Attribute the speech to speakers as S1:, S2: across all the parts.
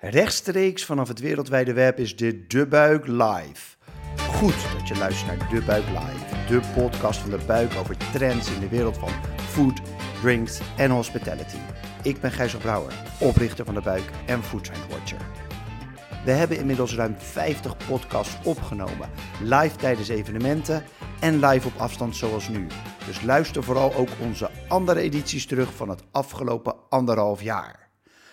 S1: Rechtstreeks vanaf het wereldwijde web is dit De Buik Live. Goed dat je luistert naar De Buik Live, de podcast van De Buik over trends in de wereld van food, drinks en hospitality. Ik ben Gijs Brouwer, oprichter van De Buik en Foodtrend Watcher. We hebben inmiddels ruim 50 podcasts opgenomen, live tijdens evenementen en live op afstand zoals nu. Dus luister vooral ook onze andere edities terug van het afgelopen anderhalf jaar.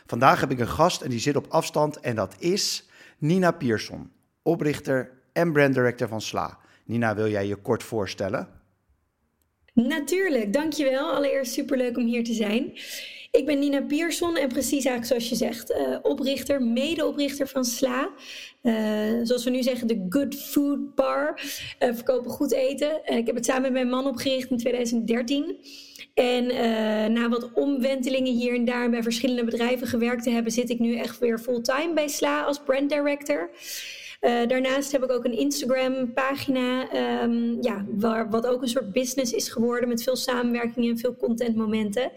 S1: Vandaag heb ik een gast en die zit op afstand en dat is Nina Pierson, oprichter en branddirector van Sla. Nina, wil jij je kort voorstellen?
S2: Natuurlijk, dankjewel. Allereerst superleuk om hier te zijn. Ik ben Nina Pierson en precies eigenlijk zoals je zegt, uh, oprichter, medeoprichter van Sla. Uh, zoals we nu zeggen, de Good Food Bar. Uh, verkopen goed eten. ik heb het samen met mijn man opgericht in 2013. En na wat omwentelingen hier en daar bij verschillende bedrijven gewerkt te hebben, zit ik nu echt weer fulltime bij Sla als brand director. Uh, daarnaast heb ik ook een Instagram-pagina, um, ja, waar, wat ook een soort business is geworden met veel samenwerkingen en veel contentmomenten.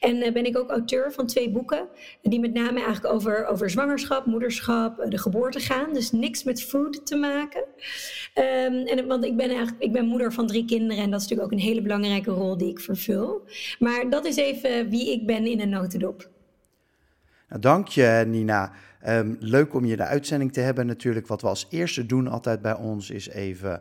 S2: En uh, ben ik ook auteur van twee boeken, die met name eigenlijk over, over zwangerschap, moederschap, uh, de geboorte gaan. Dus niks met food te maken. Um, en, want ik ben, eigenlijk, ik ben moeder van drie kinderen en dat is natuurlijk ook een hele belangrijke rol die ik vervul. Maar dat is even wie ik ben in een notendop.
S1: Nou, dank je, Nina. Um, leuk om je de uitzending te hebben natuurlijk. Wat we als eerste doen altijd bij ons is even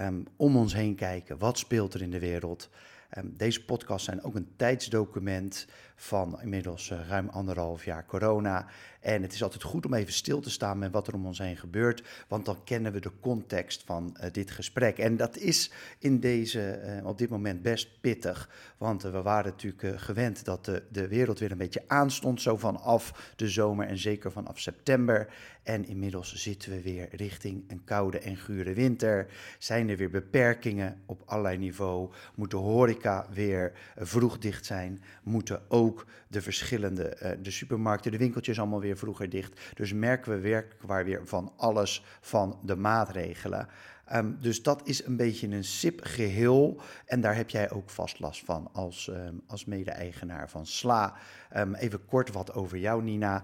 S1: um, om ons heen kijken. Wat speelt er in de wereld? Um, deze podcasts zijn ook een tijdsdocument van inmiddels uh, ruim anderhalf jaar corona. En het is altijd goed om even stil te staan met wat er om ons heen gebeurt, want dan kennen we de context van uh, dit gesprek. En dat is in deze, uh, op dit moment best pittig, want we waren natuurlijk gewend dat de, de wereld weer een beetje aanstond, zo vanaf de zomer en zeker vanaf september. En inmiddels zitten we weer richting een koude en gure winter. Zijn er weer beperkingen op allerlei niveau? Moet de horeca weer vroeg dicht zijn? Moeten ook ook de verschillende, uh, de supermarkten, de winkeltjes allemaal weer vroeger dicht. Dus merken we werkelijk weer van alles van de maatregelen. Um, dus dat is een beetje een sip geheel. En daar heb jij ook vast last van als, um, als mede-eigenaar van Sla. Um, even kort wat over jou, Nina.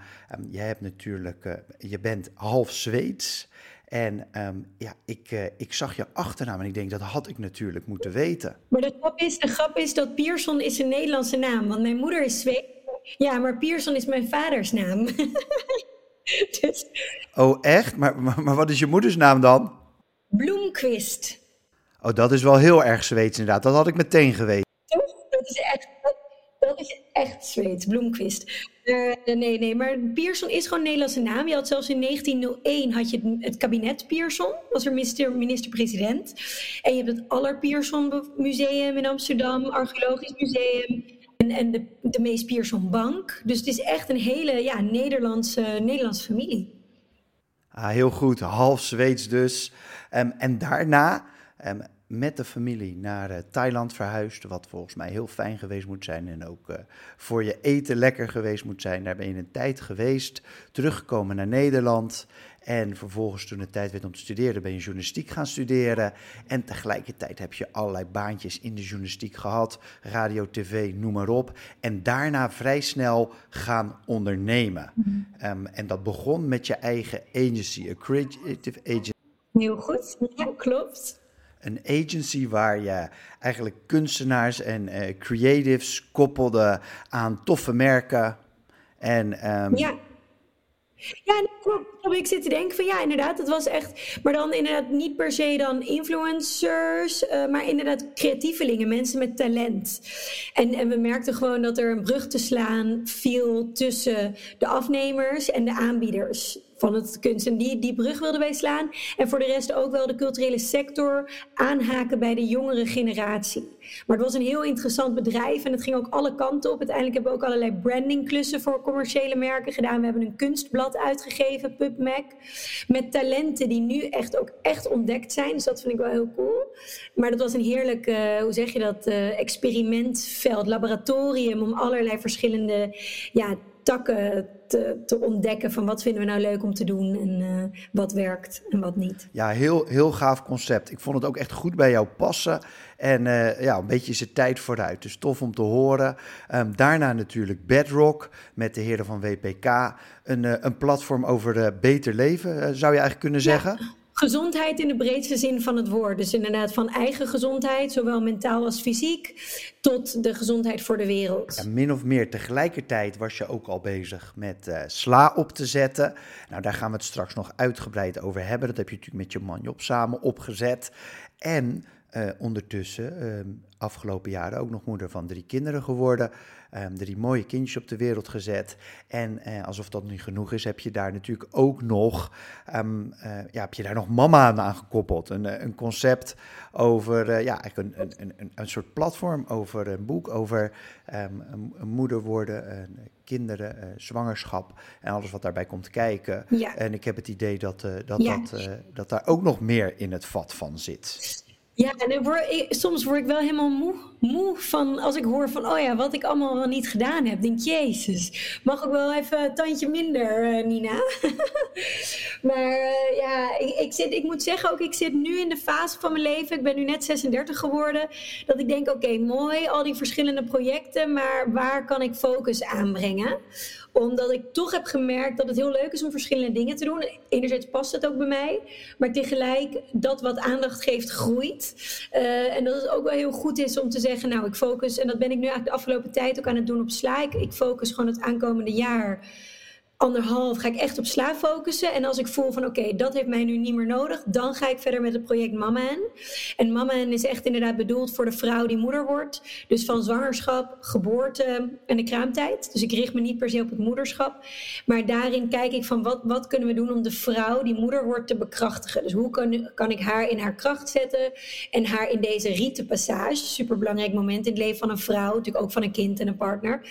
S1: jij hebt natuurlijk, uh, je bent half Zweeds. En um, ja, ik, uh, ik zag je achternaam en ik denk, dat had ik natuurlijk moeten weten.
S2: Maar de grap is, de grap is dat Pierson is een Nederlandse naam. Want mijn moeder is Zweeds. Ja, maar Pierson is mijn vaders naam.
S1: dus... Oh, echt? Maar, maar, maar, wat is je moeders naam dan?
S2: Bloemquist.
S1: Oh, dat is wel heel erg Zweeds inderdaad. Dat had ik meteen geweten.
S2: Toch? Dat is echt, dat is echt Zweeds, Bloemquist. Uh, nee, nee, maar Pierson is gewoon een Nederlandse naam. Je had zelfs in 1901 had je het, kabinet Pierson, was er minister, minister-president. En je hebt het Aller Pierson Museum in Amsterdam, Archeologisch Museum en, en de, de Mees Pierson Bank. Dus het is echt een hele ja, Nederlandse, Nederlandse familie.
S1: Ah, heel goed, half Zweeds dus. Um, en daarna um, met de familie naar uh, Thailand verhuisd. Wat volgens mij heel fijn geweest moet zijn. En ook uh, voor je eten lekker geweest moet zijn. Daar ben je een tijd geweest. Teruggekomen naar Nederland. En vervolgens, toen het tijd werd om te studeren, ben je journalistiek gaan studeren. En tegelijkertijd heb je allerlei baantjes in de journalistiek gehad. Radio, tv, noem maar op. En daarna vrij snel gaan ondernemen. Mm -hmm. um, en dat begon met je eigen agency, a creative agency.
S2: Heel goed, ja, klopt
S1: een agency waar je eigenlijk kunstenaars en uh, creatives koppelde aan toffe merken. En, um...
S2: Ja. Ja. Ik zit te denken van ja, inderdaad, het was echt. Maar dan inderdaad niet per se dan influencers, uh, maar inderdaad creatievelingen, mensen met talent. En, en we merkten gewoon dat er een brug te slaan viel tussen de afnemers en de aanbieders van het kunst. En die, die brug wilden wij slaan. En voor de rest ook wel de culturele sector aanhaken bij de jongere generatie. Maar het was een heel interessant bedrijf en het ging ook alle kanten op. Uiteindelijk hebben we ook allerlei brandingklussen voor commerciële merken gedaan. We hebben een kunstblad uitgegeven, PubMac, met talenten die nu echt ook echt ontdekt zijn. Dus dat vind ik wel heel cool. Maar dat was een heerlijk, uh, hoe zeg je dat, uh, experimentveld, laboratorium om allerlei verschillende ja, takken te, te, ontdekken van wat vinden we nou leuk om te doen en uh, wat werkt en wat niet.
S1: Ja, heel, heel gaaf concept. Ik vond het ook echt goed bij jou passen. En uh, ja, een beetje is het tijd vooruit. Dus tof om te horen. Um, daarna natuurlijk Bedrock met de heren van WPK. Een, uh, een platform over beter leven, zou je eigenlijk kunnen zeggen. Ja.
S2: Gezondheid in de breedste zin van het woord. Dus inderdaad van eigen gezondheid, zowel mentaal als fysiek, tot de gezondheid voor de wereld.
S1: Ja, min of meer tegelijkertijd was je ook al bezig met uh, sla op te zetten. Nou, daar gaan we het straks nog uitgebreid over hebben. Dat heb je natuurlijk met je man Job samen opgezet. En uh, ondertussen, uh, afgelopen jaren ook nog moeder van drie kinderen geworden. Um, drie mooie kindjes op de wereld gezet. En uh, alsof dat niet genoeg is, heb je daar natuurlijk ook nog, um, ja, heb je daar nog mama aan aangekoppeld. Een, een concept over, ja, eigenlijk een, een, een, een soort platform over een boek over um, een, moeder worden, kinderen, zwangerschap en alles wat daarbij komt kijken. Ja. En ik heb het idee dat, dat, ja. dat, dat daar ook nog meer in het vat van zit.
S2: Ja, en soms word ik wel helemaal moe, moe van als ik hoor van, oh ja, wat ik allemaal wel niet gedaan heb. Denk, jezus, mag ik wel even een tandje minder, uh, Nina? maar uh, ja, ik, ik, zit, ik moet zeggen ook, ik zit nu in de fase van mijn leven, ik ben nu net 36 geworden, dat ik denk, oké, mooi, al die verschillende projecten, maar waar kan ik focus aanbrengen? Omdat ik toch heb gemerkt dat het heel leuk is om verschillende dingen te doen. Enerzijds past het ook bij mij, maar tegelijk dat wat aandacht geeft groeit. Uh, en dat het ook wel heel goed is om te zeggen, nou ik focus, en dat ben ik nu eigenlijk de afgelopen tijd ook aan het doen op Sla. ik focus gewoon het aankomende jaar anderhalf ga ik echt op sla focussen. En als ik voel van oké, dat heeft mij nu niet meer nodig, dan ga ik verder met het project Mama En. En Mama En is echt inderdaad bedoeld voor de vrouw die moeder wordt. Dus van zwangerschap, geboorte en de kraamtijd. Dus ik richt me niet per se op het moederschap. Maar daarin kijk ik van wat, wat kunnen we doen om de vrouw die moeder wordt te bekrachtigen. Dus hoe kan, kan ik haar in haar kracht zetten en haar in deze rietenpassage, superbelangrijk moment in het leven van een vrouw, natuurlijk ook van een kind en een partner.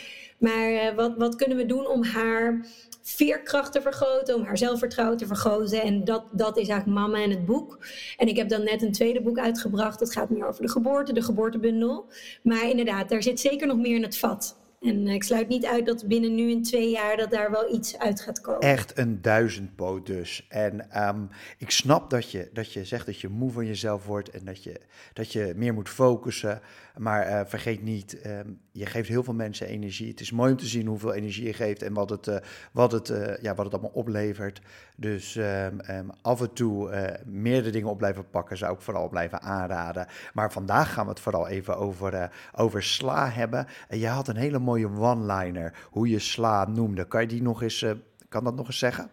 S2: Maar uh, wat, wat kunnen we doen om haar veerkracht te vergroten, om haar zelfvertrouwen te vergroten. En dat, dat is eigenlijk Mama en het boek. En ik heb dan net een tweede boek uitgebracht. Dat gaat meer over de geboorte, de geboortebundel. Maar inderdaad, daar zit zeker nog meer in het vat. En eh, ik sluit niet uit dat binnen nu in twee jaar dat daar wel iets uit gaat komen.
S1: Echt een duizendpoot dus. En um, ik snap dat je, dat je zegt dat je moe van jezelf wordt en dat je, dat je meer moet focussen. Maar uh, vergeet niet, um, je geeft heel veel mensen energie. Het is mooi om te zien hoeveel energie je geeft en wat het, uh, wat het, uh, ja, wat het allemaal oplevert. Dus um, af en toe meerdere dingen op blijven pakken zou ik vooral blijven aanraden. Maar vandaag gaan we het vooral even over, over sla hebben. En je had een hele mooie one-liner, hoe je sla noemde. Kan je die nog eens, kan dat nog eens zeggen?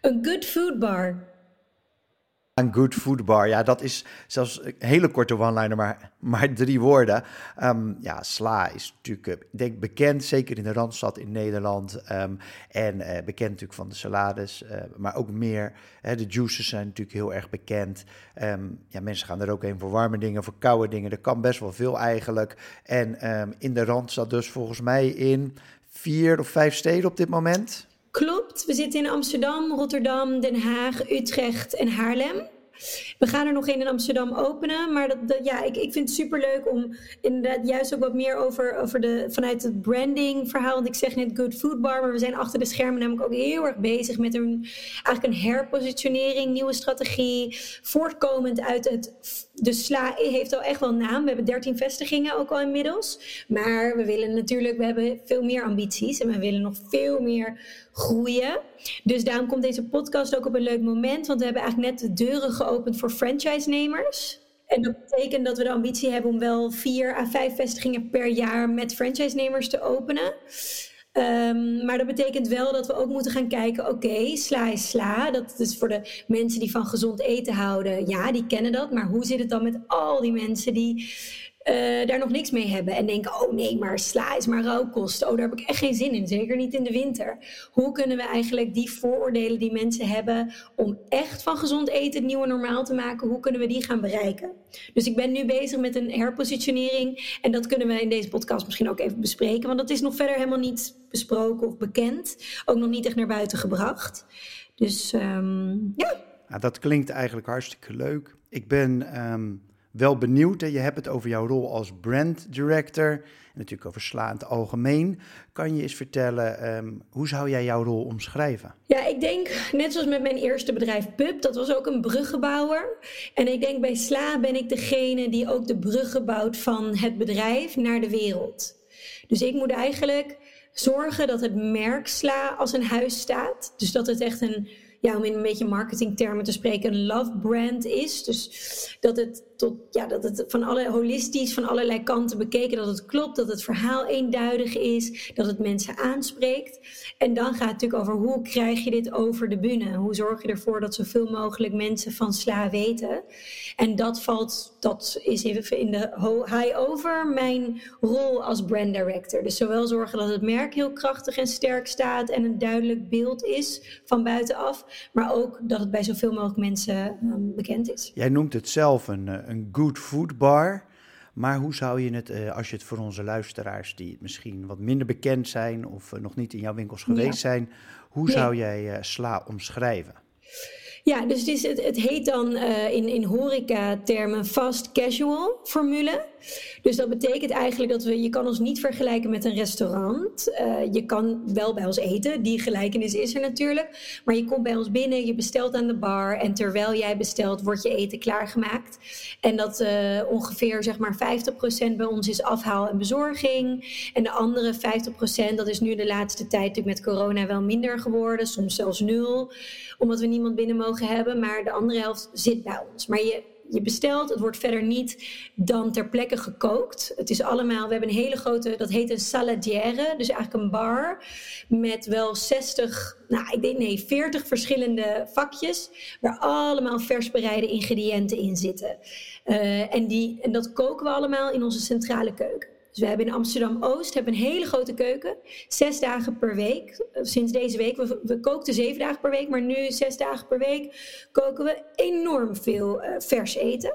S2: Een good food bar.
S1: Een good food bar, ja, dat is zelfs een hele korte one-liner, maar, maar drie woorden. Um, ja, sla is natuurlijk, uh, denk bekend, zeker in de Randstad in Nederland. Um, en uh, bekend natuurlijk van de salades, uh, maar ook meer. Hè, de juices zijn natuurlijk heel erg bekend. Um, ja, mensen gaan er ook heen voor warme dingen, voor koude dingen. Er kan best wel veel eigenlijk. En in de Randstad dus volgens mij in vier of vijf steden op dit moment.
S2: Klopt, we zitten in Amsterdam, Rotterdam, Den Haag, Utrecht en Haarlem. We gaan er nog één in Amsterdam openen. Maar dat, ja, ik, ik vind het superleuk om inderdaad juist ook wat meer over, over de, vanuit het branding verhaal. Want ik zeg net Good Food Bar, maar we zijn achter de schermen namelijk ook heel erg bezig met een, eigenlijk een herpositionering, nieuwe strategie. Voortkomend uit het. De Sla heeft al echt wel naam. We hebben 13 vestigingen ook al inmiddels. Maar we willen natuurlijk, we hebben veel meer ambities en we willen nog veel meer groeien. Dus daarom komt deze podcast ook op een leuk moment. Want we hebben eigenlijk net de deuren geopend voor franchise-nemers. En dat betekent dat we de ambitie hebben om wel vier à vijf vestigingen per jaar met franchise-nemers te openen. Um, maar dat betekent wel dat we ook moeten gaan kijken, oké, sla is sla. Dat is voor de mensen die van gezond eten houden. Ja, die kennen dat. Maar hoe zit het dan met al die mensen die uh, daar nog niks mee hebben en denken: oh nee, maar sla is maar rauwkost. Oh, daar heb ik echt geen zin in. Zeker niet in de winter. Hoe kunnen we eigenlijk die vooroordelen die mensen hebben om echt van gezond eten het nieuwe normaal te maken, hoe kunnen we die gaan bereiken? Dus ik ben nu bezig met een herpositionering en dat kunnen we in deze podcast misschien ook even bespreken, want dat is nog verder helemaal niet besproken of bekend. Ook nog niet echt naar buiten gebracht. Dus um, ja.
S1: ja. Dat klinkt eigenlijk hartstikke leuk. Ik ben. Um wel benieuwd. Je hebt het over jouw rol als brand director. En natuurlijk over het algemeen. Kan je eens vertellen, ehm, hoe zou jij jouw rol omschrijven?
S2: Ja, ik denk, net zoals met mijn eerste bedrijf Pub, dat was ook een bruggenbouwer. En ik denk bij Sla ben ik degene die ook de bruggen bouwt van het bedrijf naar de wereld. Dus ik moet eigenlijk zorgen dat het merk Sla als een huis staat. Dus dat het echt een ja, om in een beetje marketingtermen te spreken, een love brand is. Dus dat het, ja, dat het van alle holistisch, van allerlei kanten bekeken, dat het klopt, dat het verhaal eenduidig is, dat het mensen aanspreekt. En dan gaat het natuurlijk over hoe krijg je dit over de bühne? Hoe zorg je ervoor dat zoveel mogelijk mensen van Sla weten? En dat valt, dat is even in de high over mijn rol als brand director. Dus zowel zorgen dat het merk heel krachtig en sterk staat en een duidelijk beeld is van buitenaf, maar ook dat het bij zoveel mogelijk mensen um, bekend is.
S1: Jij noemt het zelf een, eh, een good food bar. Maar hoe zou je het, uh, als je het voor onze luisteraars die misschien wat minder bekend zijn of uh, nog niet in jouw winkels geweest ja. zijn, hoe nee. zou jij sla omschrijven?
S2: Ja, dus het, is, het, het heet dan in, in horeca-termen fast casual formule. Dus dat betekent eigenlijk dat we, je kan ons niet vergelijken met een restaurant. Uh, je kan wel bij ons eten, die gelijkenis is er natuurlijk. Maar je komt bij ons binnen, je bestelt aan de bar en terwijl jij bestelt, wordt je eten klaargemaakt. En dat uh, ongeveer zeg maar 50% bij ons is afhaal en bezorging. En de andere 50%, dat is nu de laatste tijd natuurlijk met corona wel minder geworden, soms zelfs nul. Omdat we niemand binnen mogen hebben, maar de andere helft zit bij ons. Maar je je bestelt, het wordt verder niet dan ter plekke gekookt. Het is allemaal, we hebben een hele grote, dat heet een saladière, dus eigenlijk een bar met wel 60, nou ik denk nee, 40 verschillende vakjes waar allemaal vers bereide ingrediënten in zitten. Uh, en, die, en dat koken we allemaal in onze centrale keuken. Dus we hebben in Amsterdam-Oost hebben een hele grote keuken. Zes dagen per week. Sinds deze week. We, we kookten zeven dagen per week. Maar nu zes dagen per week koken we enorm veel uh, vers eten.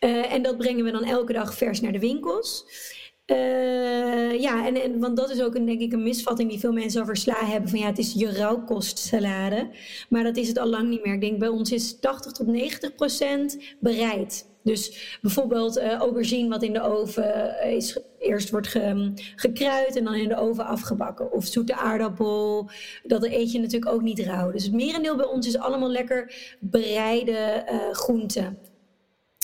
S2: Uh, en dat brengen we dan elke dag vers naar de winkels. Uh, ja, en, en, want dat is ook een, denk ik een misvatting die veel mensen over sla hebben. Van ja, het is je rauwkostsalade. Maar dat is het al lang niet meer. Ik denk bij ons is 80 tot 90 procent bereid. Dus bijvoorbeeld uh, aubergine wat in de oven is, eerst wordt ge, gekruid en dan in de oven afgebakken. Of zoete aardappel, dat eet je natuurlijk ook niet rauw. Dus het merendeel bij ons is allemaal lekker bereide uh, groenten.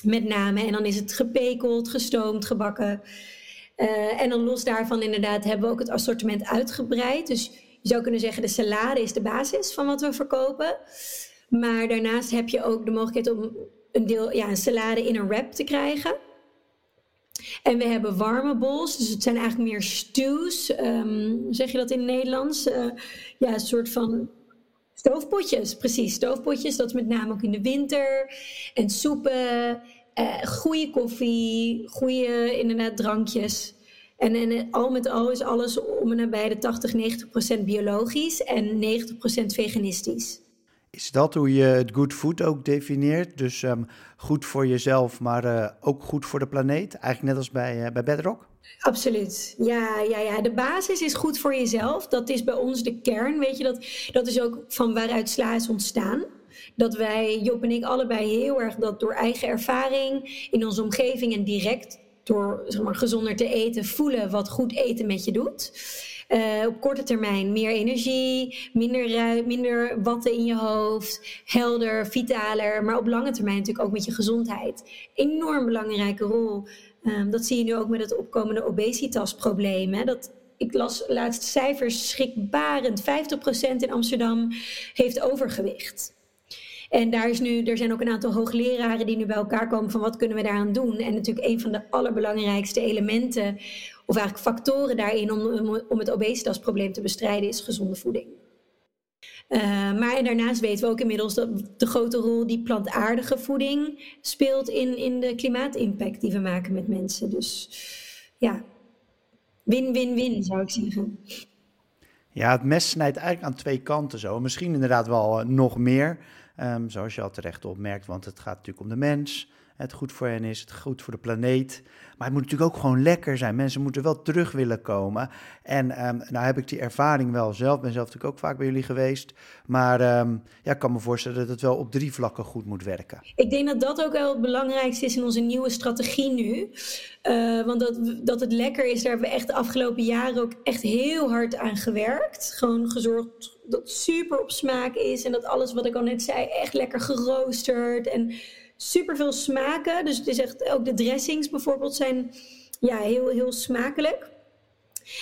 S2: Met name. En dan is het gepekeld, gestoomd, gebakken. En dan los daarvan inderdaad hebben we ook het assortiment uitgebreid. Dus je zou kunnen zeggen de salade is de basis van wat we verkopen. Maar daarnaast heb je ook de mogelijkheid om een, deel, ja, een salade in een wrap te krijgen. En we hebben warme bowls, dus het zijn eigenlijk meer stews. Um, zeg je dat in het Nederlands? Uh, ja, een soort van stoofpotjes, precies. Stoofpotjes, dat is met name ook in de winter. En soepen, uh, goede koffie, goede inderdaad drankjes. En, en al met al is alles om en nabij de 80, 90 procent biologisch en 90 procent veganistisch.
S1: Is dat hoe je het good food ook definieert? Dus um, goed voor jezelf, maar uh, ook goed voor de planeet? Eigenlijk net als bij, uh, bij Bedrock?
S2: Absoluut. Ja, ja, ja, de basis is goed voor jezelf. Dat is bij ons de kern. Weet je, dat, dat is ook van waaruit sla is ontstaan. Dat wij, Job en ik, allebei heel erg dat door eigen ervaring in onze omgeving en direct door zeg maar, gezonder te eten voelen wat goed eten met je doet. Uh, op korte termijn meer energie, minder, minder watten in je hoofd, helder, vitaler. Maar op lange termijn natuurlijk ook met je gezondheid. Enorm belangrijke rol. Um, dat zie je nu ook met het opkomende obesitasprobleem. Hè? Dat, ik las laatst cijfers schrikbarend. 50% in Amsterdam heeft overgewicht. En daar is nu, er zijn ook een aantal hoogleraren die nu bij elkaar komen van wat kunnen we daaraan doen. En natuurlijk een van de allerbelangrijkste elementen, of eigenlijk factoren daarin om, om het obesitasprobleem te bestrijden, is gezonde voeding. Uh, maar daarnaast weten we ook inmiddels dat de grote rol die plantaardige voeding speelt in, in de klimaatimpact die we maken met mensen. Dus ja, win-win-win zou ik zeggen.
S1: Ja, het mes snijdt eigenlijk aan twee kanten zo. Misschien inderdaad wel uh, nog meer. Um, zoals je al terecht opmerkt, want het gaat natuurlijk om de mens. Het goed voor hen is, het goed voor de planeet. Maar het moet natuurlijk ook gewoon lekker zijn. Mensen moeten wel terug willen komen. En um, nou heb ik die ervaring wel zelf. Ben zelf natuurlijk ook vaak bij jullie geweest. Maar ehm, ja, ik kan me voorstellen dat het wel op drie vlakken goed moet werken.
S2: Ik denk dat dat ook wel het belangrijkste is in onze nieuwe strategie nu. Uh, want dat, dat het lekker is, daar hebben we echt de afgelopen jaren ook echt heel hard aan gewerkt. Gewoon gezorgd dat het super op smaak is. En dat alles wat ik al net zei, echt lekker geroosterd. En super veel smaken. Dus het is echt, ook de dressings bijvoorbeeld zijn ja, heel, heel smakelijk.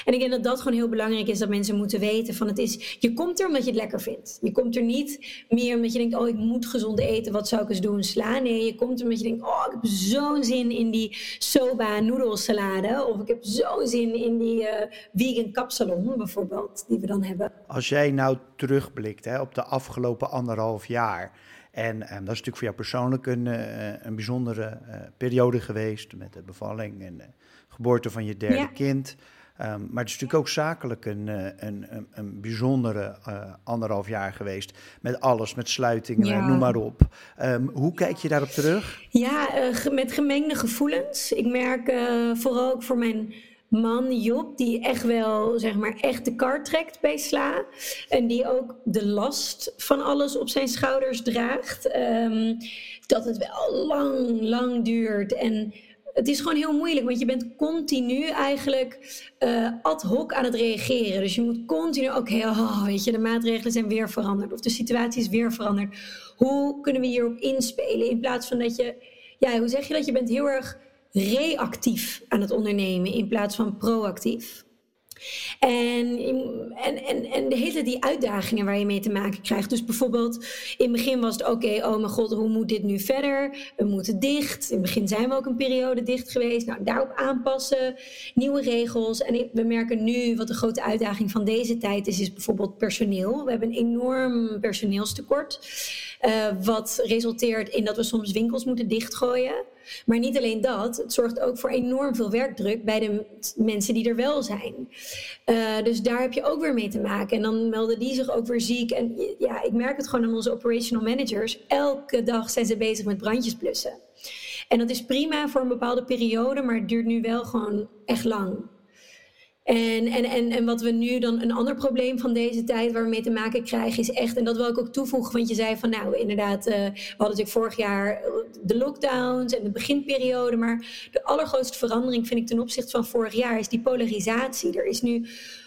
S2: En ik denk dat dat gewoon heel belangrijk is, dat mensen moeten weten van het is, je komt er omdat je het lekker vindt. Je komt er niet meer omdat je denkt, oh ik moet gezond eten, wat zou ik eens doen, sla. Nee, je komt er omdat je denkt, oh ik heb zo'n zin in die soba noedelsalade. Of ik heb zo'n zin in die uh, vegan kapsalon bijvoorbeeld, die we dan hebben.
S1: Als jij nou terugblikt hè, op de afgelopen anderhalf jaar en um, dat is natuurlijk voor jou persoonlijk een, uh, een bijzondere uh, periode geweest met de bevalling en de geboorte van je derde ja. kind. Um, maar het is natuurlijk ook zakelijk een, uh, een, een, een bijzondere anderhalf jaar geweest. Met alles, met sluitingen, ja. noem maar op. Um, hoe kijk je daarop terug?
S2: Ja, met gemengde gevoelens. Ik merk vooral ook voor mijn man Job, die echt wel, zeg maar, echt de kar trekt bij Sla. En die ook de last van alles op zijn schouders draagt. Um, dat het wel lang, lang duurt. En het is gewoon heel moeilijk, want je bent continu eigenlijk uh, ad hoc aan het reageren. Dus je moet continu, oké, oh, weet je, de maatregelen zijn weer veranderd. Of de situatie is weer veranderd. Hoe kunnen we hierop inspelen? In plaats van dat je, ja, hoe zeg je dat? Je bent heel erg reactief aan het ondernemen in plaats van proactief. En, en, en, en de hele die uitdagingen waar je mee te maken krijgt. Dus bijvoorbeeld, in het begin was het oké, oh mijn god, hoe moet dit nu verder? We moeten dicht. In het begin zijn we ook een periode dicht geweest. Nou, daarop aanpassen, nieuwe regels. En we merken nu wat de grote uitdaging van deze tijd is, is bijvoorbeeld personeel. We hebben een enorm personeelstekort. Uh, wat resulteert in dat we soms winkels moeten dichtgooien. Maar niet alleen dat, het zorgt ook voor enorm veel werkdruk bij de mensen die er wel zijn. Uh, dus daar heb je ook weer mee te maken. En dan melden die zich ook weer ziek. En ja, ik merk het gewoon aan onze operational managers. Elke dag zijn ze bezig met brandjes blussen. En dat is prima voor een bepaalde periode, maar het duurt nu wel gewoon echt lang. En, en, en, en wat we nu dan een ander probleem van deze tijd waar we mee te maken krijgen, is echt, en dat wil ik ook toevoegen, want je zei van nou inderdaad, uh, we hadden natuurlijk vorig jaar de lockdowns en de beginperiode, maar de allergrootste verandering vind ik ten opzichte van vorig jaar is die polarisatie. Er is nu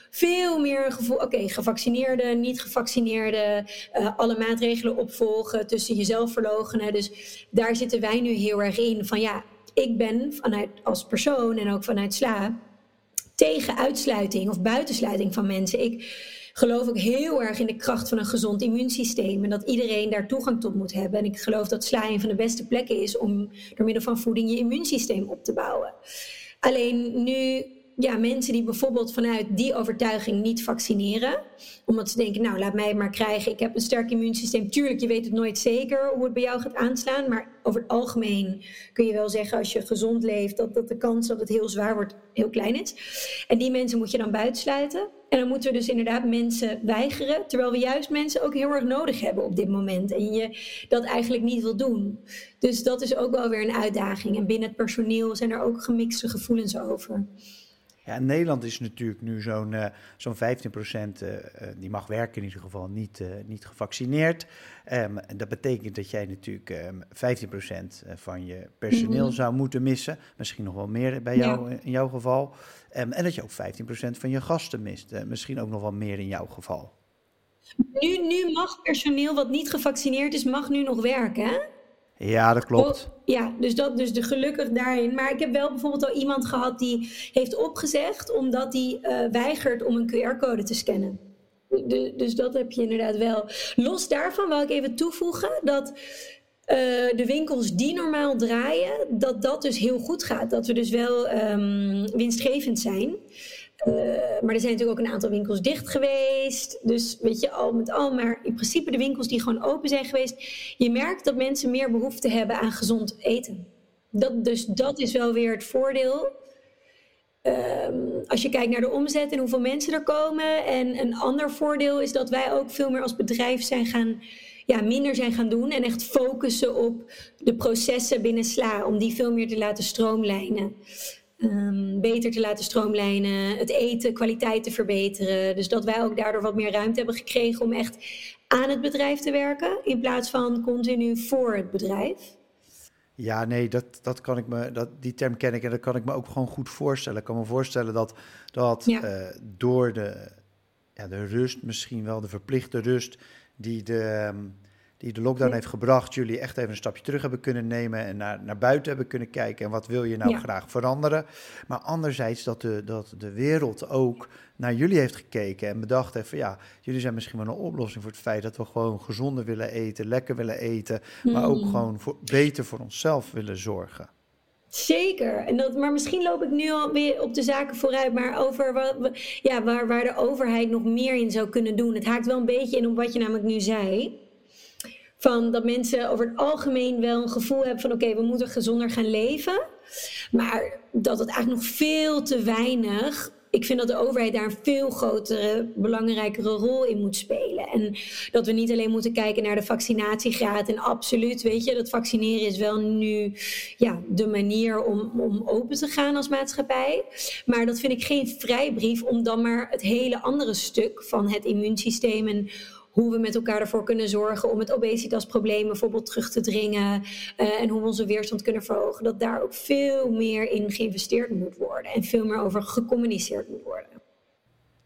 S2: veel meer gevoel, oké, okay, gevaccineerde, niet gevaccineerde, uh, alle maatregelen opvolgen, tussen jezelf verlogenen. Dus daar zitten wij nu heel erg in van ja, ik ben vanuit als persoon en ook vanuit SLA tegen uitsluiting of buitensluiting van mensen. Ik geloof ook heel erg in de kracht van een gezond immuunsysteem en dat iedereen daar toegang tot moet hebben. En ik geloof dat sla een van de beste plekken is om door middel van voeding je immuunsysteem op te bouwen. Alleen nu ja, mensen die bijvoorbeeld vanuit die overtuiging niet vaccineren. Omdat ze denken, nou laat mij maar krijgen. Ik heb een sterk immuunsysteem. Tuurlijk, je weet het nooit zeker hoe het bij jou gaat aanslaan. Maar over het algemeen kun je wel zeggen als je gezond leeft... dat, dat de kans dat het heel zwaar wordt heel klein is. En die mensen moet je dan buitensluiten. En dan moeten we dus inderdaad mensen weigeren. Terwijl we juist mensen ook heel erg nodig hebben op dit moment. En je dat eigenlijk niet wil doen. Dus dat is ook wel weer een uitdaging. En binnen het personeel zijn er ook gemixte gevoelens over.
S1: Ja, in Nederland is natuurlijk nu zo'n uh, zo'n 15 procent, uh, die mag werken in ieder geval, niet, uh, niet gevaccineerd. Um, en dat betekent dat jij natuurlijk um, ehm, 15 procent van je personeel mm-hmm. zou moeten missen. Misschien nog wel meer bij jou, ja. in jouw geval. Um, en dat je ook 15 procent van je gasten mist. misschien ook nog wel meer in jouw geval.
S2: Nu, nu mag personeel wat niet gevaccineerd is, mag nu nog werken, hè?
S1: Ja, dat klopt.
S2: Ja, dus, dat, dus de gelukkig daarin. Maar ik heb wel bijvoorbeeld al iemand gehad die heeft opgezegd omdat hij uh, weigert om een QR-code te scannen. De, dus dat heb je inderdaad wel. Los daarvan wil ik even toevoegen dat uh, de winkels die normaal draaien, dat dat dus heel goed gaat. Dat we dus wel um, winstgevend zijn. Uh, maar er zijn natuurlijk ook een aantal winkels dicht geweest. Dus weet je, al met al. Maar in principe de winkels die gewoon open zijn geweest. Je merkt dat mensen meer behoefte hebben aan gezond eten. Dat, dus dat is wel weer het voordeel. Ehm, als je kijkt naar de omzet en hoeveel mensen er komen. En een ander voordeel is dat wij ook veel meer als bedrijf zijn gaan, ja, minder zijn gaan doen. En echt focussen op de processen binnen SLA. Om die veel meer te laten stroomlijnen. Ehm, beter te laten stroomlijnen, het eten, kwaliteit te verbeteren. Dus dat wij ook daardoor wat meer ruimte hebben gekregen om echt aan het bedrijf te werken. In plaats van continu voor het bedrijf.
S1: Ja, nee, dat, dat kan ik me, dat, die term ken ik en dat kan ik me ook gewoon goed voorstellen. Ik kan me voorstellen dat, dat eh, door de, ja, de rust, misschien wel de verplichte rust, die de, ehm, die de lockdown heeft gebracht, jullie echt even een stapje terug hebben kunnen nemen en naar, naar buiten hebben kunnen kijken. En wat wil je nou graag veranderen? Maar anderzijds dat de, dat de wereld ook naar jullie heeft gekeken en bedacht heeft van ja, jullie zijn misschien wel een oplossing voor het feit dat we gewoon gezonder willen eten, lekker willen eten, maar ook mm. gewoon voor, beter voor onszelf willen zorgen.
S2: Zeker. En dat, maar misschien loop ik nu alweer op de zaken vooruit, maar over wat, ja, waar, waar de overheid nog meer in zou kunnen doen. Het haakt wel een beetje in op wat je namelijk nu zei. Van dat mensen over het algemeen wel een gevoel hebben van oké, we moeten gezonder gaan leven. Maar dat het eigenlijk nog veel te weinig ik vind dat de overheid daar een veel grotere, belangrijkere rol in moet spelen. En dat we niet alleen moeten kijken naar de vaccinatiegraad. En absoluut, weet je, dat vaccineren is wel nu ja, de manier om, om open te gaan als maatschappij. Maar dat vind ik geen vrijbrief om dan maar het hele andere stuk van het immuunsysteem en hoe we met elkaar ervoor kunnen zorgen om het obesitasprobleem bijvoorbeeld terug te dringen uh, en hoe we onze weerstand kunnen verhogen, dat daar ook veel meer in geïnvesteerd moet worden en veel meer over gecommuniceerd moet worden.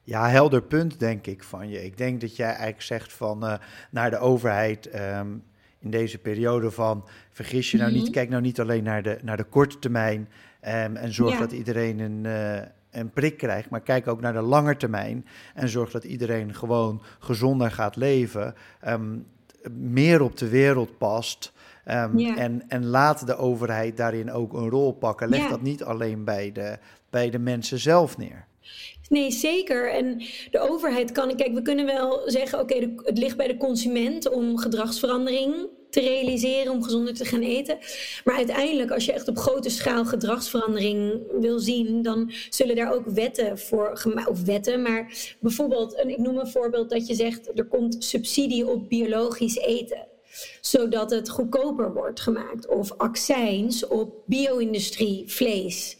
S1: Ja, helder punt denk ik van je. Ik denk dat jij eigenlijk zegt van uh, naar de overheid um, in deze periode van vergis je nou niet, mhm. kijk nou niet alleen naar de, naar de korte termijn um, en zorg dat iedereen een, uh, een prik krijgt, maar kijk ook naar de lange termijn en zorg dat iedereen gewoon gezonder gaat leven, um, meer op de wereld past. Um, en, en laat de overheid daarin ook een rol pakken. Leg dat niet alleen bij de, bij de mensen zelf neer.
S2: Nee, zeker. En de overheid kan, kijk, we kunnen wel zeggen, oké, het ligt bij de consument om gedragsverandering te realiseren om gezonder te gaan eten. Maar uiteindelijk, als je echt op grote schaal gedragsverandering wil zien, dan zullen daar ook wetten voor of wetten, maar bijvoorbeeld, ik noem een voorbeeld dat je zegt, er komt subsidie op biologisch eten zodat het goedkoper wordt gemaakt. Of accijns op bio-industrie, vlees.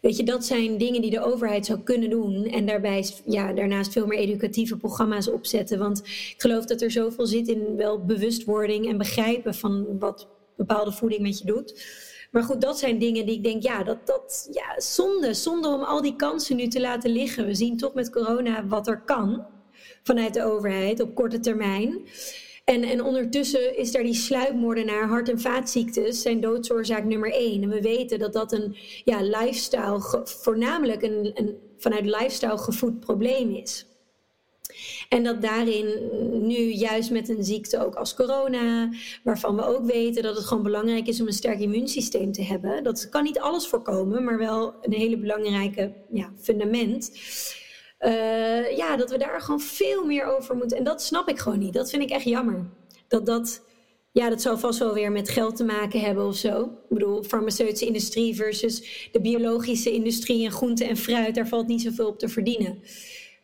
S2: Weet je, dat zijn dingen die de overheid zou kunnen doen. En daarbij, ja, daarnaast veel meer educatieve programma's opzetten. Want ik geloof dat er zoveel zit in wel bewustwording en begrijpen van wat bepaalde voeding met je doet. Maar goed, dat zijn dingen die ik denk, ja, dat, dat ja, zonde. Zonde om al die kansen nu te laten liggen. We zien toch met corona wat er kan vanuit de overheid op korte termijn. En, en ondertussen is daar die sluipmoordenaar, hart- en vaatziektes, zijn doodsoorzaak nummer één. En we weten dat dat een ja, lifestyle, voornamelijk een, een vanuit lifestyle gevoed probleem is. En dat daarin nu juist met een ziekte ook als corona, waarvan we ook weten dat het gewoon belangrijk is om een sterk immuunsysteem te hebben. Dat kan niet alles voorkomen, maar wel een hele belangrijke ja, fundament. Uh, ja, dat we daar gewoon veel meer over moeten. En dat snap ik gewoon niet. Dat vind ik echt jammer. Dat dat, ja, dat zou vast wel weer met geld te maken hebben of zo. Ik bedoel, farmaceutische industrie versus de biologische industrie en groente en fruit, daar valt niet zoveel op te verdienen.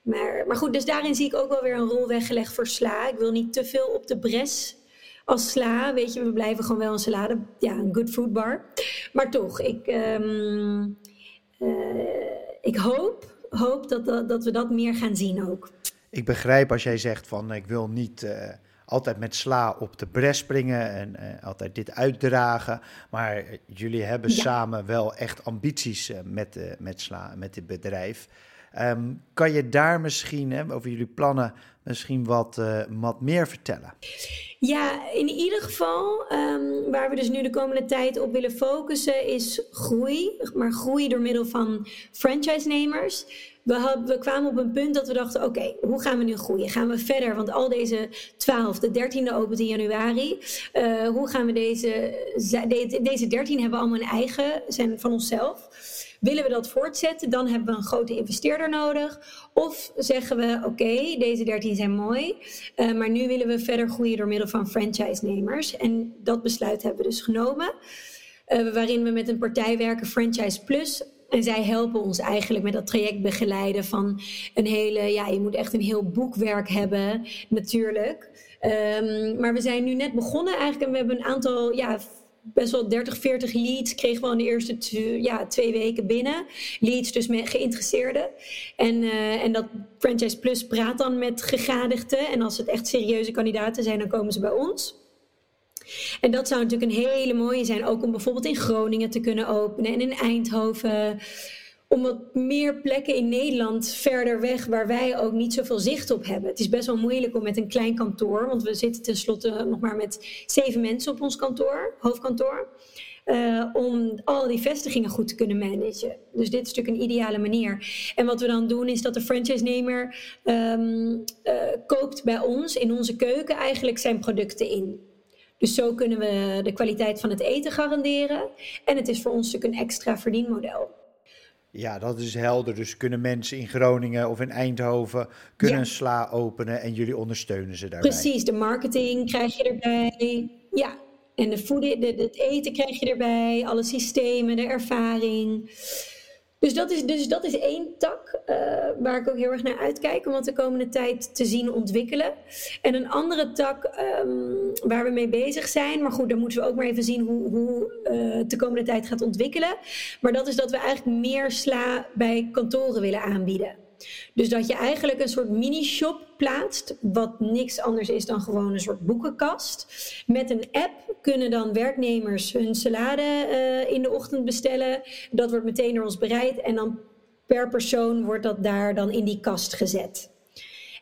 S2: Maar, maar goed, dus daarin zie ik ook wel weer een rol weggelegd voor sla. Ik wil niet te veel op de bres als sla. Weet je, we blijven gewoon wel een salade. Ja, een good food bar. Maar toch, ik, um, uh, ik hoop hoop dat, dat, dat we dat meer gaan zien ook.
S1: Ik begrijp als jij zegt van ik wil niet uh, altijd met sla op de bres springen en uh, altijd dit uitdragen. Maar jullie hebben ja. samen wel echt ambities uh, met, met sla, met dit bedrijf. Um, kan je daar misschien over jullie plannen misschien wat, uh, wat meer vertellen?
S2: Ja, in ieder geval, um, waar we dus nu de komende tijd op willen focussen, is groei. Maar groei door middel van franchise-nemers. We, we, kwamen op een punt dat we dachten: oké, hoe gaan we nu groeien? Gaan we verder? Want al deze 12, de 13e opent in januari. Uh, hoe gaan we deze, deze 13 hebben allemaal een eigen, zijn van onszelf. Willen we dat voortzetten, dan hebben we een grote investeerder nodig. Of zeggen we, oké, deze 13 zijn mooi, uh, maar nu willen we verder groeien door middel van franchise-nemers. En dat besluit hebben we dus genomen. Uh, waarin we met een partij werken, Franchise Plus. En zij helpen ons eigenlijk met dat traject begeleiden van een hele, ja, je moet echt een heel boekwerk hebben, natuurlijk. Um, maar we zijn nu net begonnen eigenlijk en we hebben een aantal, ja, best wel 30, 40 leads kregen we in de eerste ja, twee weken binnen. Leads dus met geïnteresseerden. En, uh, en dat Franchise Plus praat dan met gegadigden. En als het echt serieuze kandidaten zijn, dan komen ze bij ons. En dat zou natuurlijk een hele mooie zijn, ook om bijvoorbeeld in Groningen te kunnen openen en in Eindhoven. Om wat meer plekken in Nederland verder weg waar wij ook niet zoveel zicht op hebben. Het is best wel moeilijk om met een klein kantoor, want we zitten tenslotte nog maar met zeven mensen op ons kantoor, hoofdkantoor. Uh, om al die vestigingen goed te kunnen managen. Dus dit is natuurlijk een ideale manier. En wat we dan doen is dat de franchise-nemer um, uh, koopt bij ons in onze keuken eigenlijk zijn producten in. Dus zo kunnen we de kwaliteit van het eten garanderen. En het is voor ons natuurlijk een extra verdienmodel.
S1: Ja, dat is helder. Dus kunnen mensen in Groningen of in Eindhoven kunnen een sla openen en jullie ondersteunen ze daarbij.
S2: Precies, de marketing krijg je erbij. Ja, en de voeding, het eten krijg je erbij, alle systemen, de ervaring. Dus dat is, dus dat is één tak uh, waar ik ook heel erg naar uitkijk om wat de komende tijd te zien ontwikkelen. En een andere tak um, waar we mee bezig zijn, maar goed, dan moeten we ook maar even zien hoe, uh, het de komende tijd gaat ontwikkelen. Maar dat is dat we eigenlijk meer sla bij kantoren willen aanbieden. Dus dat je eigenlijk een soort mini-shop plaatst, wat niks anders is dan gewoon een soort boekenkast. Met een app kunnen dan werknemers hun salade uh, in de ochtend bestellen. Dat wordt meteen door ons bereid en dan per persoon wordt dat daar dan in die kast gezet.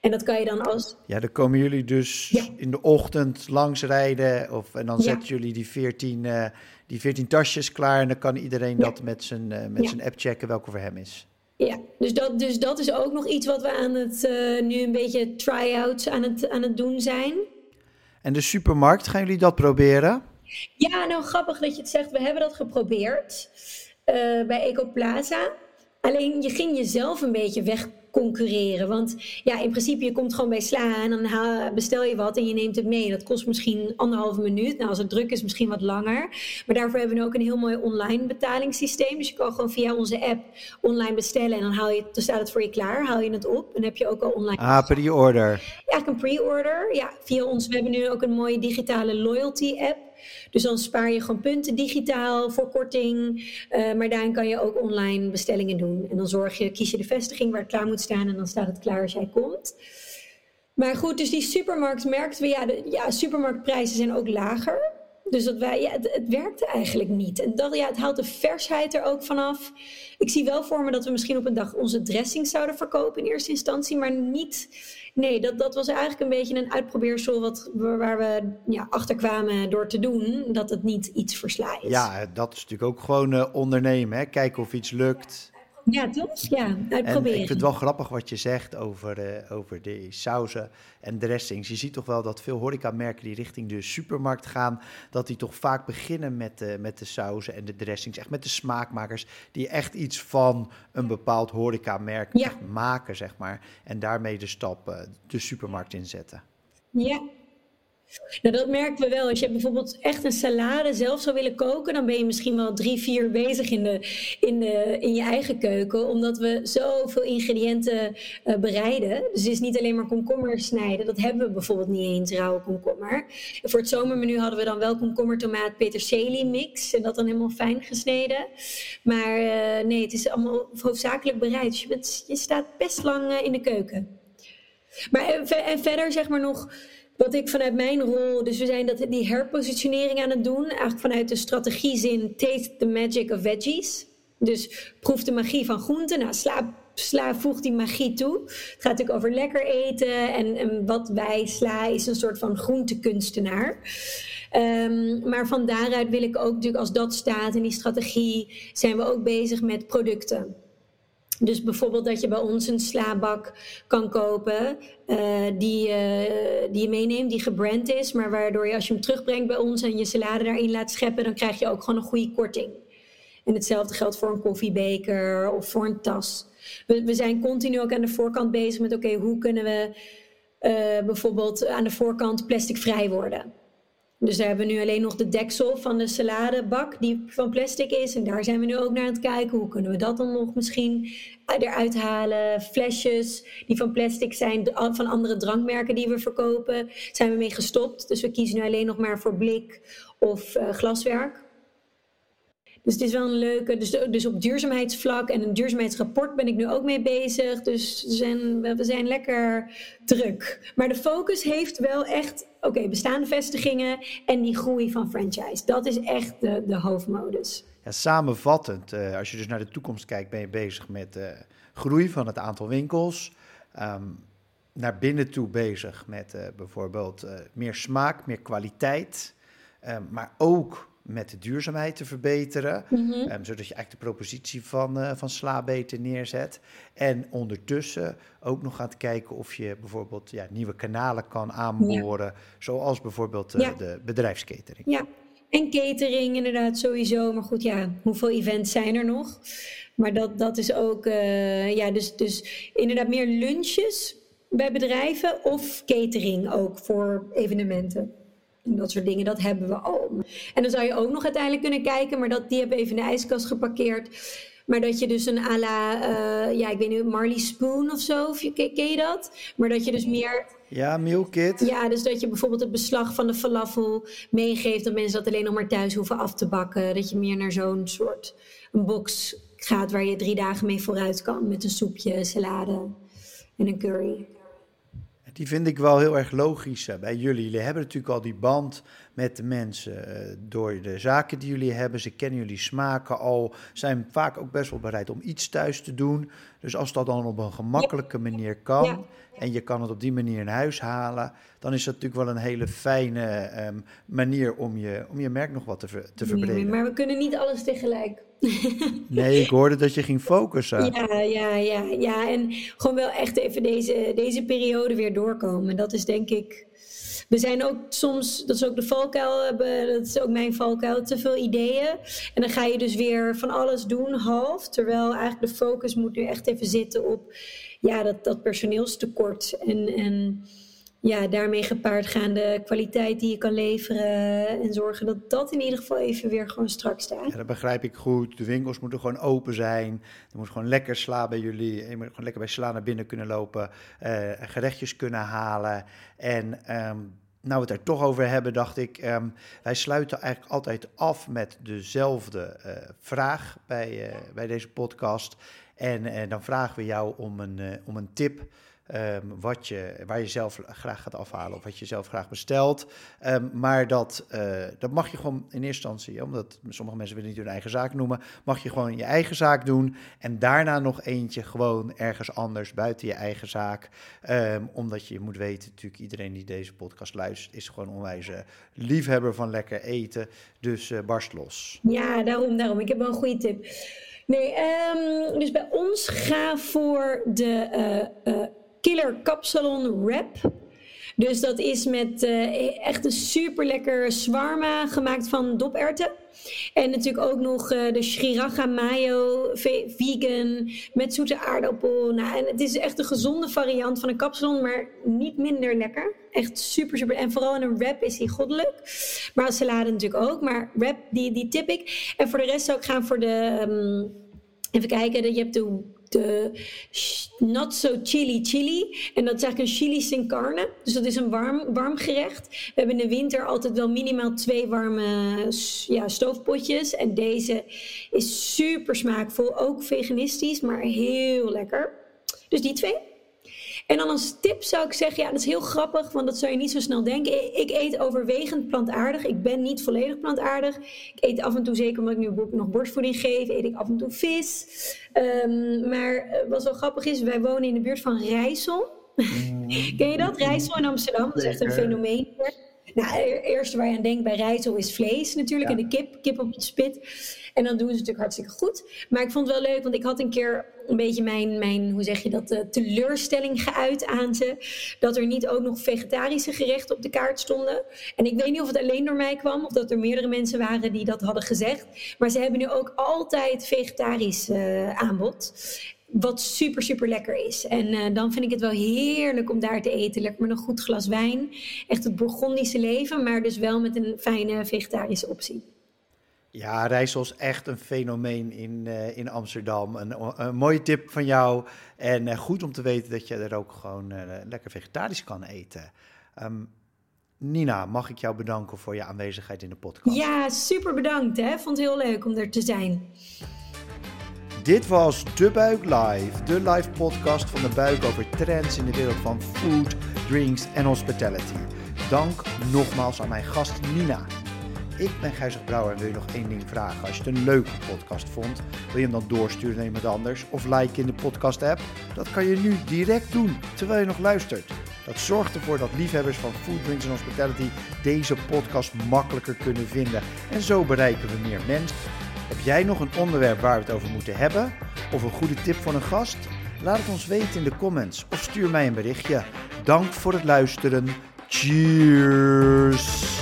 S2: En dat kan je dan als.
S1: Ja, dan komen jullie dus ja. in de ochtend langs rijden. Of, en dan ja. zetten jullie die 14, uh, die 14 tasjes klaar. En dan kan iedereen ja. dat met zijn, uh, met zijn app checken welke voor hem is.
S2: Ja, dus dat, dus dat is ook nog iets wat we aan het uh, nu een beetje try-outs aan het, aan het doen zijn.
S1: En de supermarkt, gaan jullie dat proberen?
S2: Ja, nou grappig dat je het zegt. We hebben dat geprobeerd uh, bij Ecoplaza. Alleen je ging jezelf een beetje weg concurreren. Want ja, in principe, je komt gewoon bij Sla en dan bestel je wat en je neemt het mee. Dat kost misschien anderhalve minuut. Nou, als het druk is, misschien wat langer. Maar daarvoor hebben we ook een heel mooi online betalingssysteem. Dus je kan gewoon via onze app online bestellen en dan, haal je, dan staat het voor je klaar. Haal je het op en heb je ook al online.
S1: Ah, pre-order.
S2: Ja, een pre-order. Ja, via ons. We hebben nu ook een mooie digitale loyalty app. Dus dan spaar je gewoon punten digitaal voor korting. Uh, maar daarin kan je ook online bestellingen doen. En dan zorg je, kies je de vestiging waar het klaar moet staan en dan staat het klaar als jij komt. Maar goed, dus die supermarkt merkten we, ja, de ja, supermarktprijzen zijn ook lager. Dus dat wij, ja, het, het werkte eigenlijk niet. En dat, ja, het haalt de versheid er ook vanaf. Ik zie wel voor me dat we misschien op een dag onze dressing zouden verkopen in eerste instantie, maar niet Nee, dat, dat was eigenlijk een beetje een uitprobeersel wat, waar we ja, achter kwamen door te doen. Dat het niet iets versla is.
S1: Ja, dat is natuurlijk ook gewoon uh, ondernemen. Hè? Kijken of iets lukt.
S2: Ja, toch? Ja, uitproberen.
S1: En ik vind het wel grappig wat je zegt over, uh, over de sauzen en dressings. Je ziet toch wel dat veel horecamerken die richting de supermarkt gaan, dat die toch vaak beginnen met de, met de sauzen en de dressings. Echt met de smaakmakers die echt iets van een bepaald horecamerk ja. maken, zeg maar. En daarmee de stap uh, de supermarkt inzetten.
S2: Ja, nou, dat merken we wel. Als je bijvoorbeeld echt een salade zelf zou willen koken, dan ben je misschien wel drie, vier bezig in, de, in, de, in je eigen keuken, omdat we zoveel ingrediënten uh, bereiden. Dus het is niet alleen maar komkommer snijden, dat hebben we bijvoorbeeld niet eens, rauwe komkommer. Voor het zomermenu hadden we dan wel komkommer, tomaat, peterselie mix en dat dan helemaal fijn gesneden. Maar uh, nee, het is allemaal hoofdzakelijk bereid. Dus je, je staat best lang uh, in de keuken. Maar en verder zeg maar nog wat ik vanuit mijn rol, dus we zijn dat, die herpositionering aan het doen, eigenlijk vanuit de strategiezin Taste the Magic of Veggies. Dus proef de magie van groenten. Nou, sla, sla voegt die magie toe. Het gaat natuurlijk over lekker eten. En, wat wij sla is een soort van groentekunstenaar. Um, maar van daaruit wil ik ook natuurlijk, als dat staat in die strategie, zijn we ook bezig met producten. Dus bijvoorbeeld dat je bij ons een slaabak kan kopen uh, die, uh, die je meeneemt, die gebrand is, maar waardoor je als je hem terugbrengt bij ons en je salade daarin laat scheppen, dan krijg je ook gewoon een goede korting. En hetzelfde geldt voor een koffiebeker of voor een tas. We, we zijn continu ook aan de voorkant bezig met oké, hoe kunnen we uh, bijvoorbeeld aan de voorkant plasticvrij worden? Dus daar hebben we nu alleen nog de deksel van de saladebak die van plastic is. En daar zijn we nu ook naar aan het kijken. Hoe kunnen we dat dan nog misschien eruit halen? Flesjes die van plastic zijn, van andere drankmerken die we verkopen, zijn we mee gestopt. Dus we kiezen nu alleen nog maar voor blik of uh, glaswerk. Dus het is wel een leuke. Dus, dus op duurzaamheidsvlak en een duurzaamheidsrapport ben ik nu ook mee bezig. Dus we zijn, we zijn lekker druk. Maar de focus heeft wel echt, oké, bestaande vestigingen en die groei van franchise. Dat is echt de, de hoofdmodus.
S1: Ja, samenvattend, uh, als je dus naar de toekomst kijkt, ben je bezig met uh, groei van het aantal winkels. Um, naar binnen toe bezig met uh, bijvoorbeeld meer smaak, meer kwaliteit. Um, maar ook met de duurzaamheid te verbeteren. Mm zodat je eigenlijk de propositie van, uh, van Sla beter neerzet. En ondertussen ook nog gaat kijken of je bijvoorbeeld ja, nieuwe kanalen kan aanboren. Zoals bijvoorbeeld uh, de bedrijfskatering.
S2: Ja, en catering inderdaad sowieso. Maar goed, ja, hoeveel events zijn er nog? Maar dat, dat is ook, uh, ja, dus, dus inderdaad meer lunches bij bedrijven of catering ook voor evenementen. En dat soort dingen, dat hebben we al. En dan zou je ook nog uiteindelijk kunnen kijken, maar dat, die hebben even in de ijskast geparkeerd. Maar dat je dus een à la, uh, ja, ik weet niet, Marley Spoon of zo, of je, ken je dat? Maar dat je dus meer...
S1: Ja, meal kit.
S2: Ja, dus dat je bijvoorbeeld het beslag van de falafel meegeeft, dat mensen dat alleen nog maar thuis hoeven af te bakken. Dat je meer naar zo'n soort een box gaat waar je drie dagen mee vooruit kan met een soepje, salade en een curry
S1: die vind ik wel heel erg logisch bij jullie. Jullie hebben natuurlijk al die band met de mensen uh, door de zaken die jullie hebben. Ze kennen jullie smaken al, zijn vaak ook best wel bereid om iets thuis te doen. Dus als dat dan op een gemakkelijke manier kan en je kan het op die manier in huis halen, dan is dat natuurlijk wel een hele fijne um, manier om je, om je merk nog wat te, ver, te verbreden.
S2: Maar we kunnen niet alles tegelijk.
S1: Nee, ik hoorde dat je ging focussen.
S2: Ja, ja, ja, ja. En gewoon wel echt even deze, deze periode weer doorkomen. Dat is denk ik. We zijn ook soms, dat is ook de valkuil, dat is ook mijn valkuil, te veel ideeën. En dan ga je dus weer van alles doen, half. Terwijl eigenlijk de focus moet nu echt even zitten op ja, dat, dat personeelstekort. En, en ja, daarmee gepaard gaande kwaliteit die je kan leveren. En zorgen dat dat in ieder geval even weer gewoon strak staat.
S1: Ja, dat begrijp ik goed. De winkels moeten gewoon open zijn. Er moet gewoon lekker sla bij jullie. Je moet gewoon lekker bij sla naar binnen kunnen lopen. Uh, gerechtjes kunnen halen. En um, nou we het er toch over hebben, dacht ik. Um, wij sluiten eigenlijk altijd af met dezelfde uh, vraag bij, uh, bij deze podcast. En dan vragen we jou om een, om een tip Um, wat je, waar je zelf graag gaat afhalen of wat je zelf graag bestelt. Um, maar dat, uh, dat mag je gewoon in eerste instantie, omdat sommige mensen willen niet hun eigen zaak noemen, mag je gewoon je eigen zaak doen. En daarna nog eentje gewoon ergens anders buiten je eigen zaak. Um, omdat je moet weten, natuurlijk iedereen die deze podcast luistert, is gewoon onwijs liefhebber van lekker eten. Dus uh, barst los.
S2: Ja, daarom, daarom. Ik heb wel een goede tip. Nee, dus bij ons ga voor de uh, Killer Kapsalon Wrap. Dus dat is met uh, echt een super lekker swarma gemaakt van doperten. En natuurlijk ook nog uh, de Sriracha mayo, vegan, met zoete aardappel. Nou, en het is echt een gezonde variant van een kapsalon, maar niet minder lekker. Echt super, super. En vooral in een wrap is die goddelijk. Maar als salade natuurlijk ook. Maar wrap, die, die tip ik. En voor de rest zou ik gaan voor de... Um, even kijken, je hebt de de not so chili chili. En dat is eigenlijk een chili sin carne. Dus dat is een warm, warm gerecht. We hebben in de winter altijd wel minimaal twee warme ja, stoofpotjes. En deze is super smaakvol. Ook veganistisch, maar heel lekker. Dus die twee. En dan als tip zou ik zeggen, ja, dat is heel grappig, want dat zou je niet zo snel denken. Ik eet overwegend plantaardig. Ik ben niet volledig plantaardig. Ik eet af en toe, zeker omdat ik nu nog borstvoeding geef, eet ik af en toe vis. Um, maar eh, wat wel grappig is, wij wonen in de buurt van Rijssel. Mm. Ken je dat? Rijssel in Amsterdam, dat is echt een fenomeen. Nou, het eerste waar je aan denkt bij Rijssel is vlees natuurlijk. En de kip, kip op het spit. En dan doen ze natuurlijk hartstikke goed. Maar ik vond het wel leuk, want ik had een keer een beetje mijn, mijn hoe zeg je dat, uh, teleurstelling geuit aan ze. Dat er niet ook nog vegetarische gerechten op de kaart stonden. En ik weet niet of het alleen door mij kwam, of dat er meerdere mensen waren die dat hadden gezegd. Maar ze hebben nu ook altijd vegetarisch uh, aanbod. wat super, super lekker is. En uh, dan vind ik het wel heerlijk om daar te eten. Lekker met een goed glas wijn. Echt het Bourgondische leven, maar dus wel met een fijne vegetarische optie.
S1: Ja, Rijssel is echt een fenomeen in, uh, in Amsterdam. Een, een, mooie tip van jou. En uh, goed om te weten dat je er ook gewoon lekker vegetarisch kan eten. Um, Nina, mag ik jou bedanken voor je aanwezigheid in de podcast?
S2: Ja, super bedankt. Hè? Vond het heel leuk om er te zijn.
S1: Dit was De Buik Live, de live podcast van De Buik over trends in de wereld van food, drinks en hospitality. Dank nogmaals aan mijn gast Nina. Ik ben Gijzig Brouwer en wil je nog één ding vragen. Als je het een leuke podcast vond, wil je hem dan doorsturen naar iemand anders of like in de podcast app? Dat kan je nu direct doen, terwijl je nog luistert. Dat zorgt ervoor dat liefhebbers van food, drinks en hospitality deze podcast makkelijker kunnen vinden. En zo bereiken we meer mensen. Heb jij nog een onderwerp waar we het over moeten hebben? Of een goede tip voor een gast? Laat het ons weten in de comments of stuur mij een berichtje. Dank voor het luisteren. Cheers!